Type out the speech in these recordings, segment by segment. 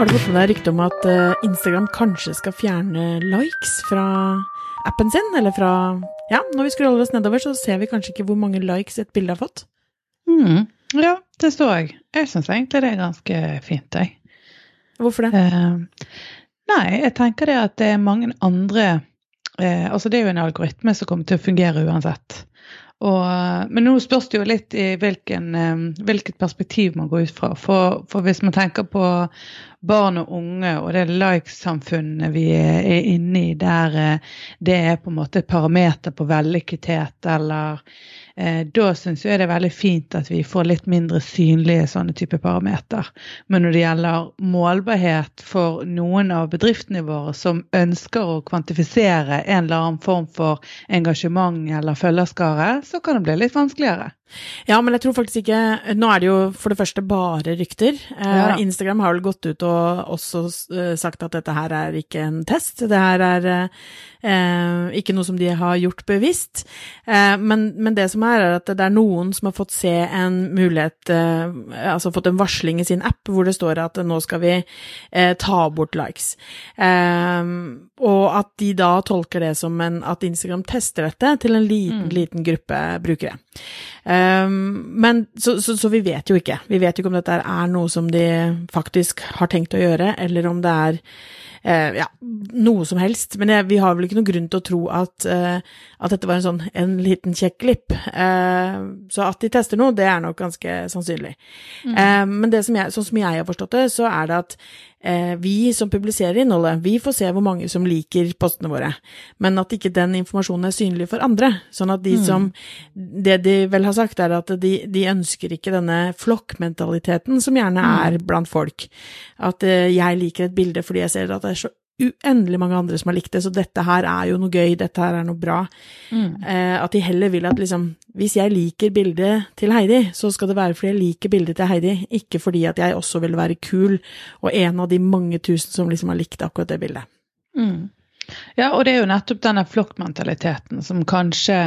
Har du fått med deg rykte om at eh, Instagram kanskje skal fjerne likes fra appen sin? Eller fra Ja, når vi scroller oss nedover, så ser vi kanskje ikke hvor mange likes et bilde har fått. Mm. Ja, det står jeg. Jeg syns egentlig det er ganske fint, jeg. Hvorfor det? Eh, nei, jeg tenker det at det er mange andre eh, Altså det er jo en algoritme som kommer til å fungere uansett. Og, men nå spørs det jo litt i hvilken, eh, hvilket perspektiv man går ut fra. For, for hvis man tenker på barn og unge og det like-samfunnet vi er inne i, der eh, det er på en måte et parameter på vellykkethet eller eh, da syns jeg det er veldig fint at vi får litt mindre synlige sånne type parameter. Men når det gjelder målbarhet for noen av bedriftene våre som ønsker å kvantifisere en eller annen form for engasjement eller følgerskare, så kan det bli litt vanskeligere. Ja, men jeg tror faktisk ikke Nå er det jo for det første bare rykter. Eh, Ja. Instagram har vel gått ut og også eh, sagt at dette her er ikke en test. Det her er eh, ikke noe som de har gjort bevisst. Eh, men, men det som er, er at det er noen som har fått se en mulighet, eh, altså fått en varsling i sin app hvor det står at nå skal vi eh, ta bort likes. Eh, og at de da tolker det som en, at Instagram tester dette til en liten, liten gruppe brukere. Um, men så, så, så vi vet jo ikke. Vi vet jo ikke om dette er noe som de faktisk har tenkt å gjøre, eller om det er eh, ja, noe som helst. Men jeg, vi har vel ikke noen grunn til å tro at, eh, at dette var en sånn en liten kjekk glipp. Eh, så at de tester noe, det er nok ganske sannsynlig. Eh, men det som jeg, sånn som jeg har forstått det, så er det at vi som publiserer innholdet, vi får se hvor mange som liker postene våre, men at ikke den informasjonen er synlig for andre. Sånn at de som Det de vel har sagt, er at de, de ønsker ikke denne flokkmentaliteten som gjerne er blant folk. At eh, jeg liker et bilde fordi jeg ser at det er så uendelig mange andre som har likt det, så dette her er jo noe gøy, dette her er noe bra. Eh, at de heller vil at liksom Hvis jeg liker bildet til Heidi, så skal det være fordi jeg liker bildet til Heidi, ikke fordi at jeg også vil være kul og en av de mange tusen som liksom har likt akkurat det bildet. Ja, og det er jo nettopp denne flokkmentaliteten som kanskje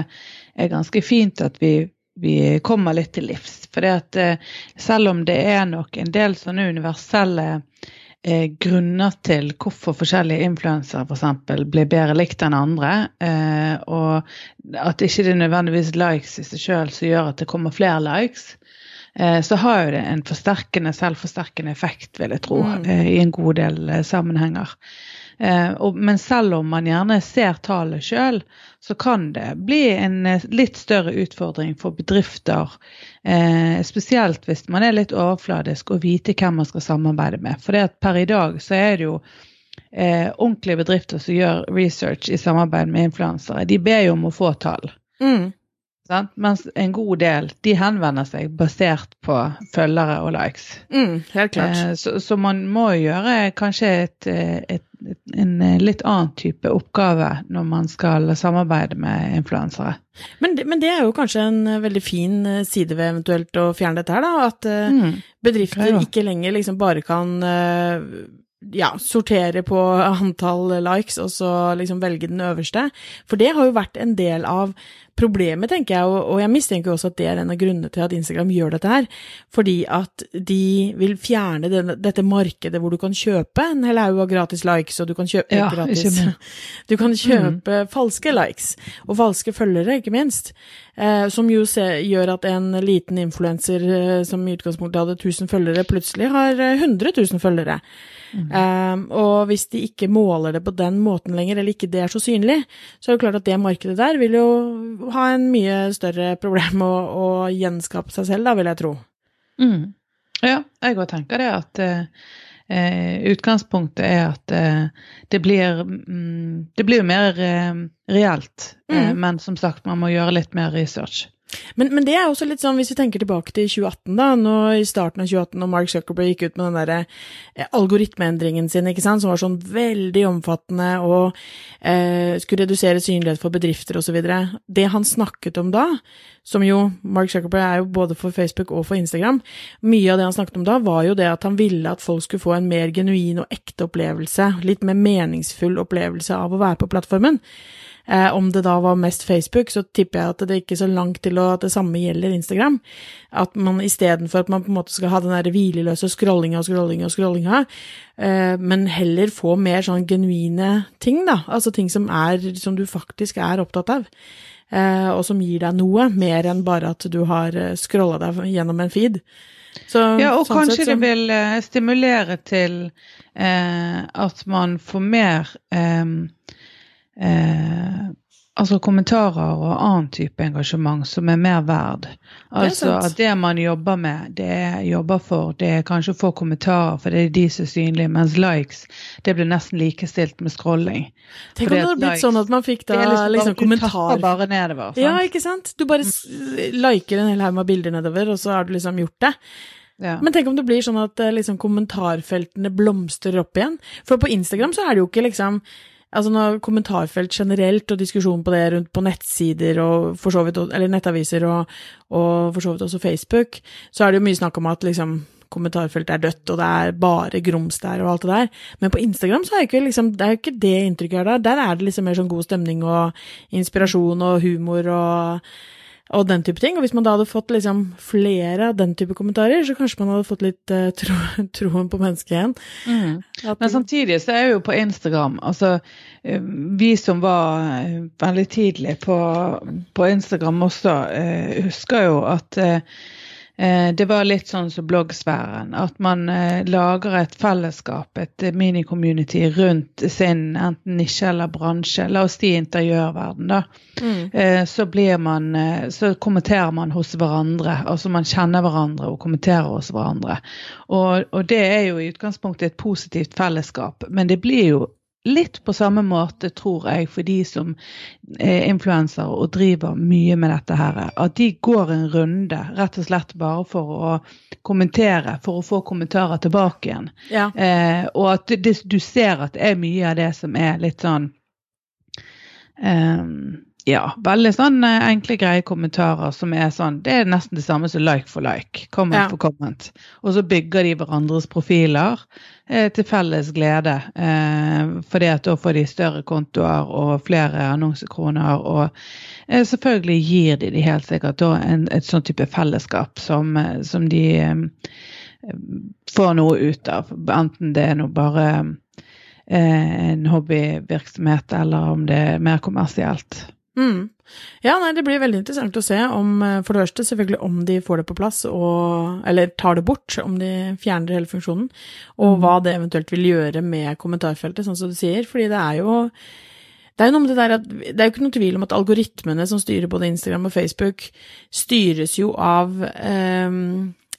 er ganske fint at vi, vi kommer litt til livs. For eh, selv om det er nok en del sånne universelle eh, grunner til hvorfor forskjellige influensere f.eks. blir bedre likt enn andre, eh, og at ikke det er nødvendigvis likes i seg sjøl som gjør at det kommer flere likes, eh, så har jo det en forsterkende, selvforsterkende effekt, vil jeg tro, mm. i en god del eh, sammenhenger. Eh, men selv om man gjerne ser tallet sjøl, så kan det bli en eh, litt større utfordring for bedrifter. Eh, spesielt hvis man er litt overfladisk og vite hvem man skal samarbeide med. For per i dag så er det jo ordentlige bedrifter som gjør research i samarbeid med influensere. De ber jo om å få tall. Mm. Sant? Mens en god del de henvender seg basert på følgere og likes. Mm, helt klart. Eh, Så, så man må gjøre kanskje et, eh, et, et, en eh, litt annen type oppgave når man skal samarbeide med influensere. Men, men det er jo kanskje en eh, veldig fin side ved eventuelt å fjerne dette her, da. At Mm. bedrifter ikke lenger liksom bare kan ja, sortere på antall likes og så liksom velge den øverste. For det har jo vært en del av problemet, tenker jeg, og, og jeg mistenker også at det er en av grunnene til at Instagram gjør dette her. Fordi at de vil fjerne denne, dette markedet hvor du kan kjøpe en hel haug av gratis likes, og du kan kjøpe Ja, gratis. Du kan kjøpe falske likes, og falske følgere, ikke minst. Eh, som jo se, gjør at en liten influenser eh, som i utgangspunktet hadde 1000 følgere, plutselig har eh, 100 000 følgere. Eh, og hvis de ikke måler det på den måten lenger, eller ikke det er så synlig, så er det klart at det markedet der vil jo ha en mye større problem å, å gjenskape seg selv, da, vil jeg tro. Mm. Ja, jeg òg tenker det at eh, eh, utgangspunktet er at eh, det blir mm, Det blir jo mer eh, reelt, eh, Mm. men som sagt, man må gjøre litt mer research. Men, men det er også litt sånn, hvis vi tenker tilbake til 2018, da, nå i starten av 2018, når Mark Zuckerberg gikk ut med den derre eh, algoritmeendringen sin, ikke sant, som var sånn veldig omfattende og eh, skulle redusere synlighet for bedrifter osv. Det han snakket om da, som jo Mark Zuckerberg er jo både for Facebook og for Instagram, mye av det han snakket om da, var jo det at han ville at folk skulle få en mer genuin og ekte opplevelse, litt mer meningsfull opplevelse av å være på plattformen. Eh, om det da var mest Facebook, så tipper jeg at det ikke er så langt til å, at det samme gjelder Instagram. At man istedenfor at man på en måte skal ha den der hvileløse scrollinga og scrollinga og scrollinga, eh, men heller få mer sånn genuine ting, da. Altså ting som er, som du faktisk er opptatt av. Eh, og som gir deg noe, mer enn bare at du har eh, scrolla deg gjennom en feed. Så, ja, og sånn kanskje det vil uh, stimulere til eh, at man får mer um, uh, Altså kommentarer og annen type engasjement som er mer verd. Altså det at det man jobber med, det er jobber for, det er kanskje å få kommentarer, for det er de som er synlige, mens likes det blir nesten likestilt med scrolling. Tenk om det hadde blitt likes, sånn at man fikk da liksom, liksom kommentar bare nedover. Sant? Ja, ikke sant. Du bare liker en hel haug med bilder nedover, og så har du liksom gjort det. Ja. Men tenk om det blir sånn at eh, liksom, kommentarfeltene blomstrer opp igjen. For på Instagram så er det jo ikke liksom Altså når kommentarfelt generelt og diskusjon på det rundt på nettsider og for så vidt, eller nettaviser og, og for så vidt også Facebook, så er det jo mye snakk om at liksom kommentarfeltet er dødt, og det er bare grums der og alt det der. Men på Instagram så er ikke, liksom, det er ikke det inntrykket jeg har der. Der er det liksom mer sånn god stemning og inspirasjon og humor og og den type ting. Og hvis man da hadde fått liksom flere av den type kommentarer, så kanskje man hadde fått litt uh, tro, troen på mennesket igjen. Mm. Men samtidig så er jo på Instagram Altså, eh, vi som var eh, veldig tidlig på, på Instagram også, uh, husker jo at uh, det var litt sånn som bloggsfæren. At man eh, lager et fellesskap, et mini-community rundt sin enten nisje eller bransje. La oss si interiørverden, da. Mm. Eh, så blir man Så kommenterer man hos hverandre. Altså man kjenner hverandre og kommenterer hos hverandre. Og, og det er jo i utgangspunktet et positivt fellesskap, men det blir jo litt på samme måte, tror jeg, for de som er influensere og driver mye med dette her, at de går en runde rett og slett bare for å kommentere, for å få kommentarer tilbake igjen. Ja. Eh, og at det, du ser at det er mye av det som er litt sånn um, ja, veldig sånn eh, enkle, greie kommentarer som er sånn Det er nesten det samme som like for like. Comment ja. for comment. Og så bygger de hverandres profiler eh, til felles glede. Eh, fordi at da får de større kontoer og flere annonsekroner. Og eh, selvfølgelig gir de de helt sikkert da en, et sånn type fellesskap som, eh, som de eh, får noe ut av. Enten det er noe bare en hobbyvirksomhet, eller om det er mer kommersielt. Mm. Ja, nei, det blir veldig interessant å se om, eh, for det første selvfølgelig om de får det på plass, og, eller tar det bort, om de fjerner hele funksjonen, og hva det eventuelt vil gjøre med kommentarfeltet, sånn som du sier, fordi det er jo det er jo noe med det der at det er jo ikke noe tvil om at algoritmene som styrer både Instagram og Facebook, styres jo av eh,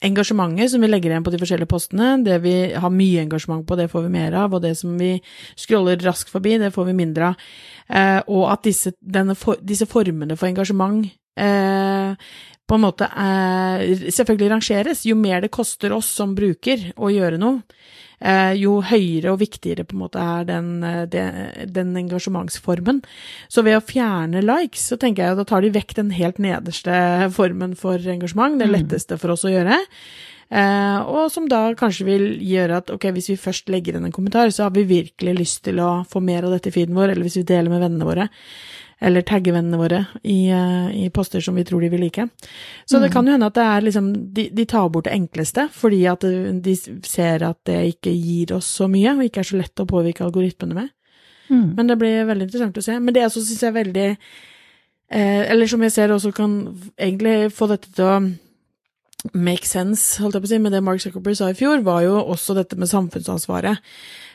engasjementet som vi legger igjen på de forskjellige postene, det vi har mye engasjement på, det får vi mer av, og det som vi scroller raskt forbi, det får vi mindre av. Eh, og at disse, for, disse, formene for engasjement eh, på en måte eh, selvfølgelig rangeres. Jo mer det koster oss som bruker å gjøre noe, jo høyere og viktigere på en måte er den, den, den, engasjementsformen. Så ved å fjerne likes, så tenker jeg at da tar de vekk den helt nederste formen for engasjement, det mm. letteste for oss å gjøre. Uh, og som da kanskje vil gjøre at ok, hvis vi først legger inn en kommentar, så har vi virkelig lyst til å få mer av dette i feeden vår, eller hvis vi deler med vennene våre, eller tagge vennene våre i, uh, i, poster som vi tror de vil like. Så mm. det kan jo hende at det er liksom de, de, tar bort det enkleste, fordi at de ser at det ikke gir oss så mye, og ikke er så lett å påvirke algoritmene med. Mm. Men det blir veldig interessant å se. Men det også syns er veldig eh, Eller som jeg ser også kan egentlig få dette til å make sense, holdt jeg på å si, med det Mark Zuckerberg sa i fjor, var jo også dette med samfunnsansvaret.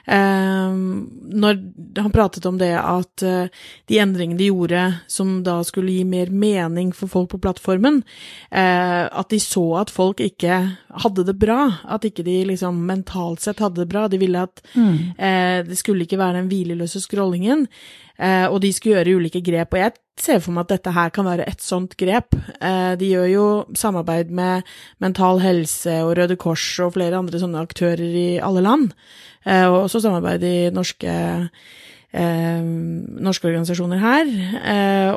Um, når han pratet om det at uh, de endringene de gjorde som da skulle gi mer mening for folk på plattformen, uh, at de så at folk ikke hadde det bra, at ikke de liksom mentalt sett hadde det bra. De ville at mm. uh, det skulle ikke være den hvileløse scrollingen, og de skulle gjøre ulike grep. Og jeg ser for meg at dette her kan være et sånt grep. Eh, de gjør jo samarbeid med Mental Helse og Røde Kors og flere andre sånne aktører i alle land, eh, og også samarbeid i norske, eh, norske organisasjoner her,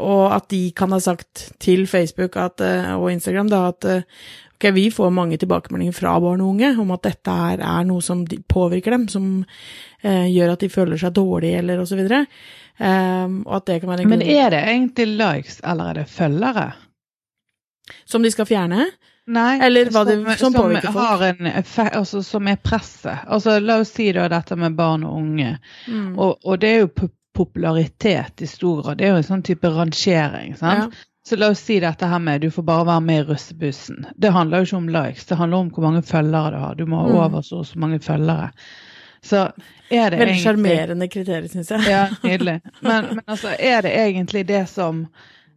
og at de kan ha sagt til Facebook at, og Instagram da, at ok, Ok, vi får mange tilbakemeldinger fra barn og unge om at dette her er noe som påvirker dem, som eh, gjør at de føler seg dårlige, eller osv. Um, og at det kan være en Men er det egentlig likes, eller er det følgere? Som de skal fjerne? Nei, Eller hva det, som, som? Har en, effekt- altså, som er presset. Altså, la oss si da dette med barn og unge. Mm. Og, og det er jo popularitet i stor grad. Det er jo en sånn type rangering. sant? Ja. Så la oss si dette her med du får bare være med i russebussen. Det handler jo ikke om likes, det handler om hvor mange følgere du har. Du må ha Mm. over så og så mange følgere. Så er det Veldig sjarmerende kriterier, syns jeg. Ja, nydelig. Men, men altså, er det egentlig det som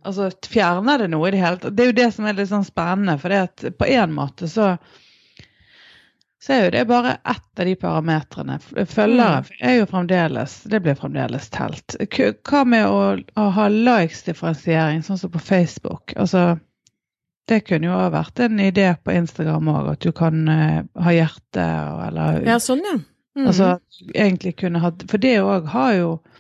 Altså, fjerner det noe i det hele tatt? Det er jo det som er litt sånn spennende, for det at på en måte så så er jo det bare ett av de parametrene. Følgere er jo fremdeles Det blir fremdeles telt. Hva med å, å ha likes-differensiering, sånn som på Facebook? Altså det kunne jo ha vært en idé på Instagram òg, at du kan uh, ha hjerte eller Ja, sånn, ja. Mm. Altså egentlig kunne hatt For det òg har jo mm,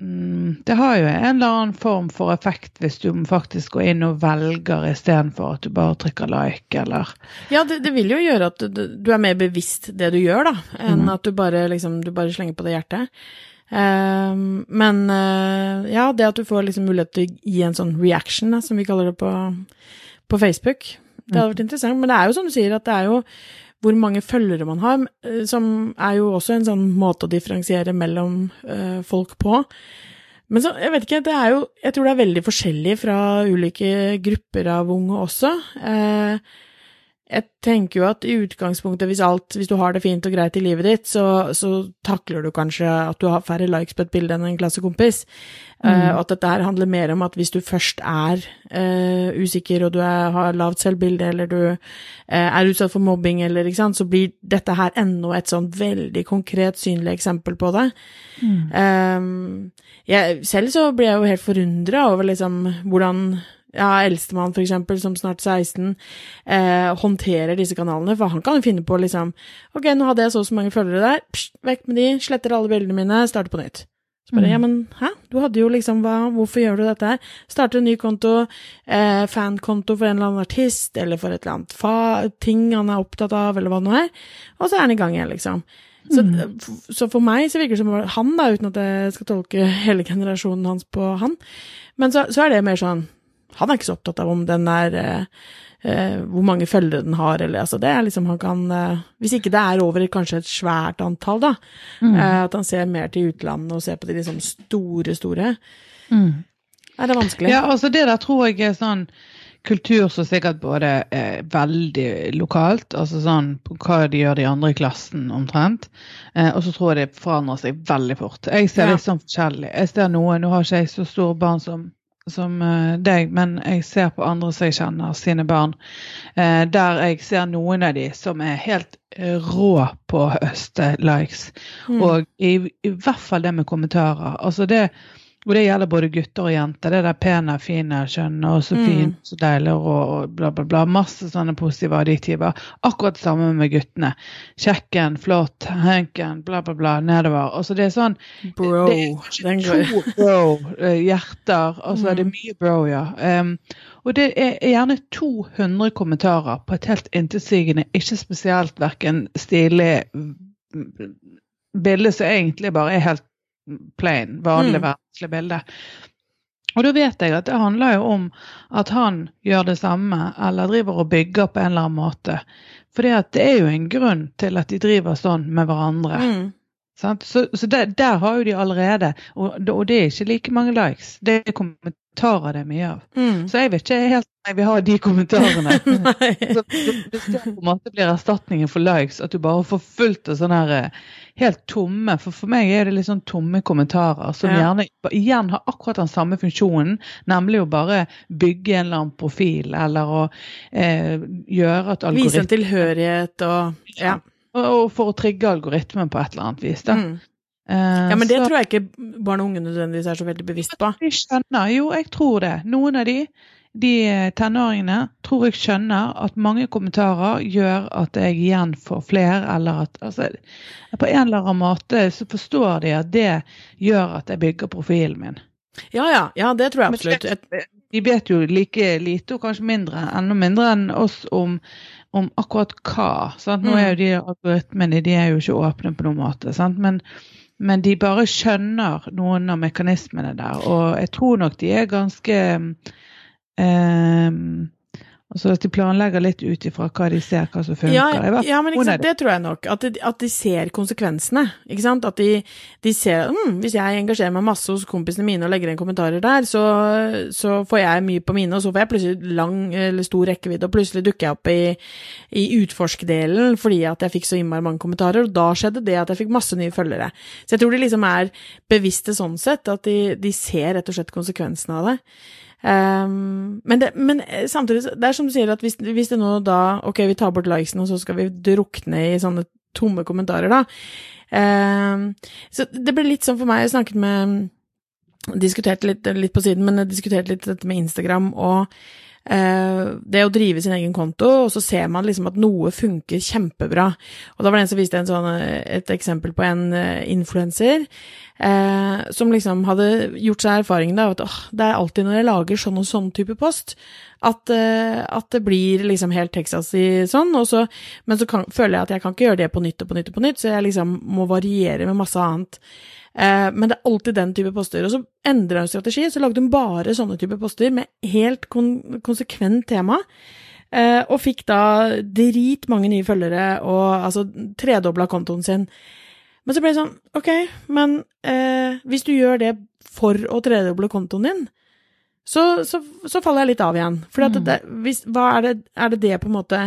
Det har jo en eller annen form for effekt hvis du faktisk går inn og velger istedenfor at du bare trykker like, eller Ja, det, det vil jo gjøre at du, du er mer bevisst det du gjør, da, enn mm. at du bare, liksom, du bare slenger på det hjertet. Um, men uh, ja, det at du får liksom mulighet til å gi en sånn reaction, da, som vi kaller det på, på Facebook, det hadde vært interessant. Men det er jo som du sier, at det er jo hvor mange følgere man har, eh, som er jo også en sånn måte å differensiere mellom eh, folk på. Men så, jeg vet ikke, det er jo Jeg tror det er veldig forskjellig fra ulike grupper av unge også. Eh, jeg tenker jo at i utgangspunktet, hvis alt, hvis du har det fint og greit i livet ditt, så, så takler du kanskje at du har færre likes på et bilde enn en klassekompis. Eh, og at dette her handler mer om at hvis du først er uh, usikker, og du er, har lavt selvbilde, eller du uh, er utsatt for mobbing, eller ikke sant, så blir dette her enda et sånn veldig konkret, synlig eksempel på det. Um, jeg, selv så blir jeg jo helt forundra over liksom hvordan ja, eldstemann for eksempel, som snart 16, eh, håndterer disse kanalene, for han kan jo finne på liksom Ok, nå hadde jeg så og så mange følgere der, pst, vekk med de, sletter alle bildene mine, starter på nytt. Så bare, Mm. ja, men hæ, du hadde jo liksom hva, hvorfor gjør du dette her? Starter en ny konto, eh, fankonto for en eller annen artist, eller for et eller annet fa ting han er opptatt av, eller hva det nå er, og så er han i gang igjen, liksom. Så, f- så for meg så virker det som han, da, uten at jeg skal tolke hele generasjonen hans på han, men så, så er det mer sånn Han er ikke så opptatt av om den er eh, eh, Hvor mange følgere den har, eller altså Det er liksom han kan eh, Hvis ikke det er over kanskje et svært antall, da, eh, at han ser mer til utlandet og ser på de liksom store, store, Mm. er det vanskelig. Ja, altså det der tror jeg er sånn kultur som sikkert både er veldig lokalt, altså sånn på hva de gjør de andre i klassen omtrent, eh, og så tror jeg det forandrer seg veldig fort. Jeg ser Ja. litt sånn forskjellig. Jeg ser noe, nå har ikke jeg så store barn som, som eh, deg, men jeg ser på andre som jeg kjenner, sine barn, eh, der jeg ser noen av de som er helt eh, rå på høste likes. Mm. Og i, i hvert fall det med kommentarer. Altså det, og det gjelder både gutter og jenter. Det der pene, fine, skjønne og så Mm. fint, så deilig og, bla, bla, bla. Masse sånne positive adjektiver. Akkurat det samme med guttene. Kjekken, flott, hanken, bla, bla, bla, nedover. Altså det er sånn Bro. det er to bro, eh, hjerter, og så det Mm. mye bro, ja. Um, og det er gjerne 200 kommentarer på et helt intetsigende, ikke spesielt verken stilig mm, bilde som egentlig bare er helt plain, vanlig, Mm. verdslig bilde. Og da vet jeg at det handler jo om at han gjør det samme, eller driver og bygger på en eller annen måte. For det er jo en grunn til at de driver sånn med hverandre. Mm. Så, så der, der har jo de allerede, og, og det er ikke like mange likes. Det er kommentarer det er mye av. Mm. Så jeg vet ikke helt om jeg vil ha de kommentarene. Så Hvis det på en måte blir erstatningen for likes, at du bare får fullt av sånne her, eh, helt tomme For for meg er det litt sånn tomme kommentarer som Ja. gjerne igjen har akkurat den samme funksjonen, nemlig å bare bygge en eller annen profil, eller å eh, gjøre at Vise en tilhørighet og Ja. Og, for å trigge algoritmen på et eller annet vis. da. Mm. Eh, ja, men det så- tror jeg ikke barn og unge nødvendigvis er så veldig bevisst på. De skjønner, jo, jeg tror det. Noen av de, de eh, tenåringene, tror jeg skjønner at mange kommentarer gjør at jeg igjen får flere, eller at altså, På en eller annen måte så forstår de at det gjør at jeg bygger profilen min. Ja, ja, ja, det tror jeg absolutt. De vet jo like lite, og kanskje mindre, enda mindre enn oss om, om akkurat hva. Sant? Nå er jo de algoritmene de er jo ikke åpne på noen måte. Sant? Men, men de bare skjønner noen av mekanismene der. Og jeg tror nok de er ganske eh, Altså at de planlegger litt ut ifra hva de ser, hva som funker. Ja, ja men sant, det tror jeg nok. At de, at de ser konsekvensene. Ikke sant? At de, de ser hm, Hvis jeg engasjerer meg masse hos kompisene mine og legger inn kommentarer der, så, så, får jeg mye på mine, og så får jeg plutselig lang eller stor rekkevidde, og plutselig dukker jeg opp i, i utforsk-delen fordi at jeg fikk så innmari mange kommentarer, og da skjedde det at jeg fikk masse nye følgere. Så jeg tror de liksom er bevisste sånn sett, at de, de ser rett og slett konsekvensene av det. Um, men, det, men, eh, samtidig, det er som du sier, at hvis, hvis, det nå da Ok, vi tar bort likesen, og så skal vi drukne i sånne tomme kommentarer, da. Um, så det ble litt sånn for meg Jeg snakket med Diskuterte litt, litt på siden, men jeg diskuterte litt dette med Instagram og det å drive sin egen konto, og så ser man liksom at noe funker kjempebra. Og da var det en som viste en sånn, et eksempel på en uh, influenser eh, som liksom hadde gjort seg erfaringen av at åh, det er alltid når jeg lager sånn og sånn type post, at, at det blir liksom helt Texas i sånn, så, men så kan, føler jeg at jeg kan ikke gjøre det på nytt og på nytt og på nytt, så jeg liksom må variere med masse annet. Eh, men det er alltid den type poster. Og så endra hun strategi, så lagde hun bare sånne type poster med helt kon konsekvent tema. Eh, og fikk da dritmange nye følgere, og altså tredobla kontoen sin. Men så ble det sånn, ok, men eh, hvis du gjør det for å tredoble kontoen din, så, så, så, faller jeg litt av igjen. For mm. det, hvis, er det, er det det på en måte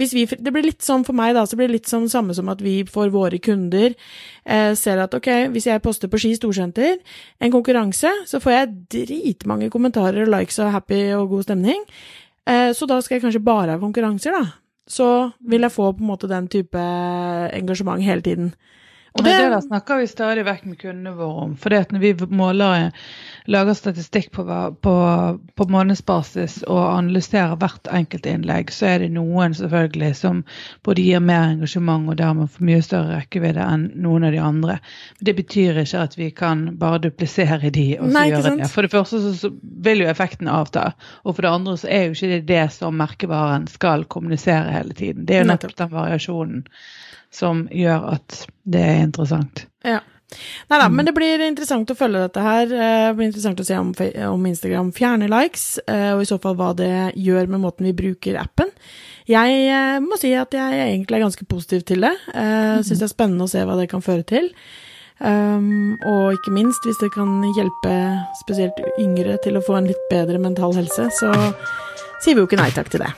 vi, Det blir litt sånn for meg, da, så blir det litt sånn samme som at vi for våre kunder eh, ser at ok, hvis jeg poster på Ski storsenter en konkurranse, så får jeg dritmange kommentarer og likes og happy og god stemning. Eh, så da skal jeg kanskje bare ha konkurranser, da. Så vil jeg få på en måte den type engasjement hele tiden. Og det, det der snakker vi stadig vekk med kundene våre om. For når vi måler, lager statistikk på, på, på månedsbasis og analyserer hvert enkelt innlegg, så er det noen selvfølgelig som både gir mer engasjement og dermed får mye større rekkevidde enn noen av de andre. Men det betyr ikke at vi kan bare duplisere de og så Nei, gjøre det. For det første så, så, vil jo effekten avta, og for det andre så er jo ikke det det som merkevaren skal kommunisere hele tiden. Det er jo nettopp den variasjonen som gjør at det er interessant. Ja. Nei da, mm. men det blir interessant å følge dette her. Eh, det blir interessant å se om, om, Instagram fjerner likes, eh, og i så fall hva det gjør med måten vi bruker appen. Jeg eh, må si at jeg egentlig er ganske positiv til det. Mm. syns det er spennende å se hva det kan føre til. Um, og ikke minst hvis det kan hjelpe spesielt yngre til å få en litt bedre mental helse, så sier vi jo ikke nei takk til det.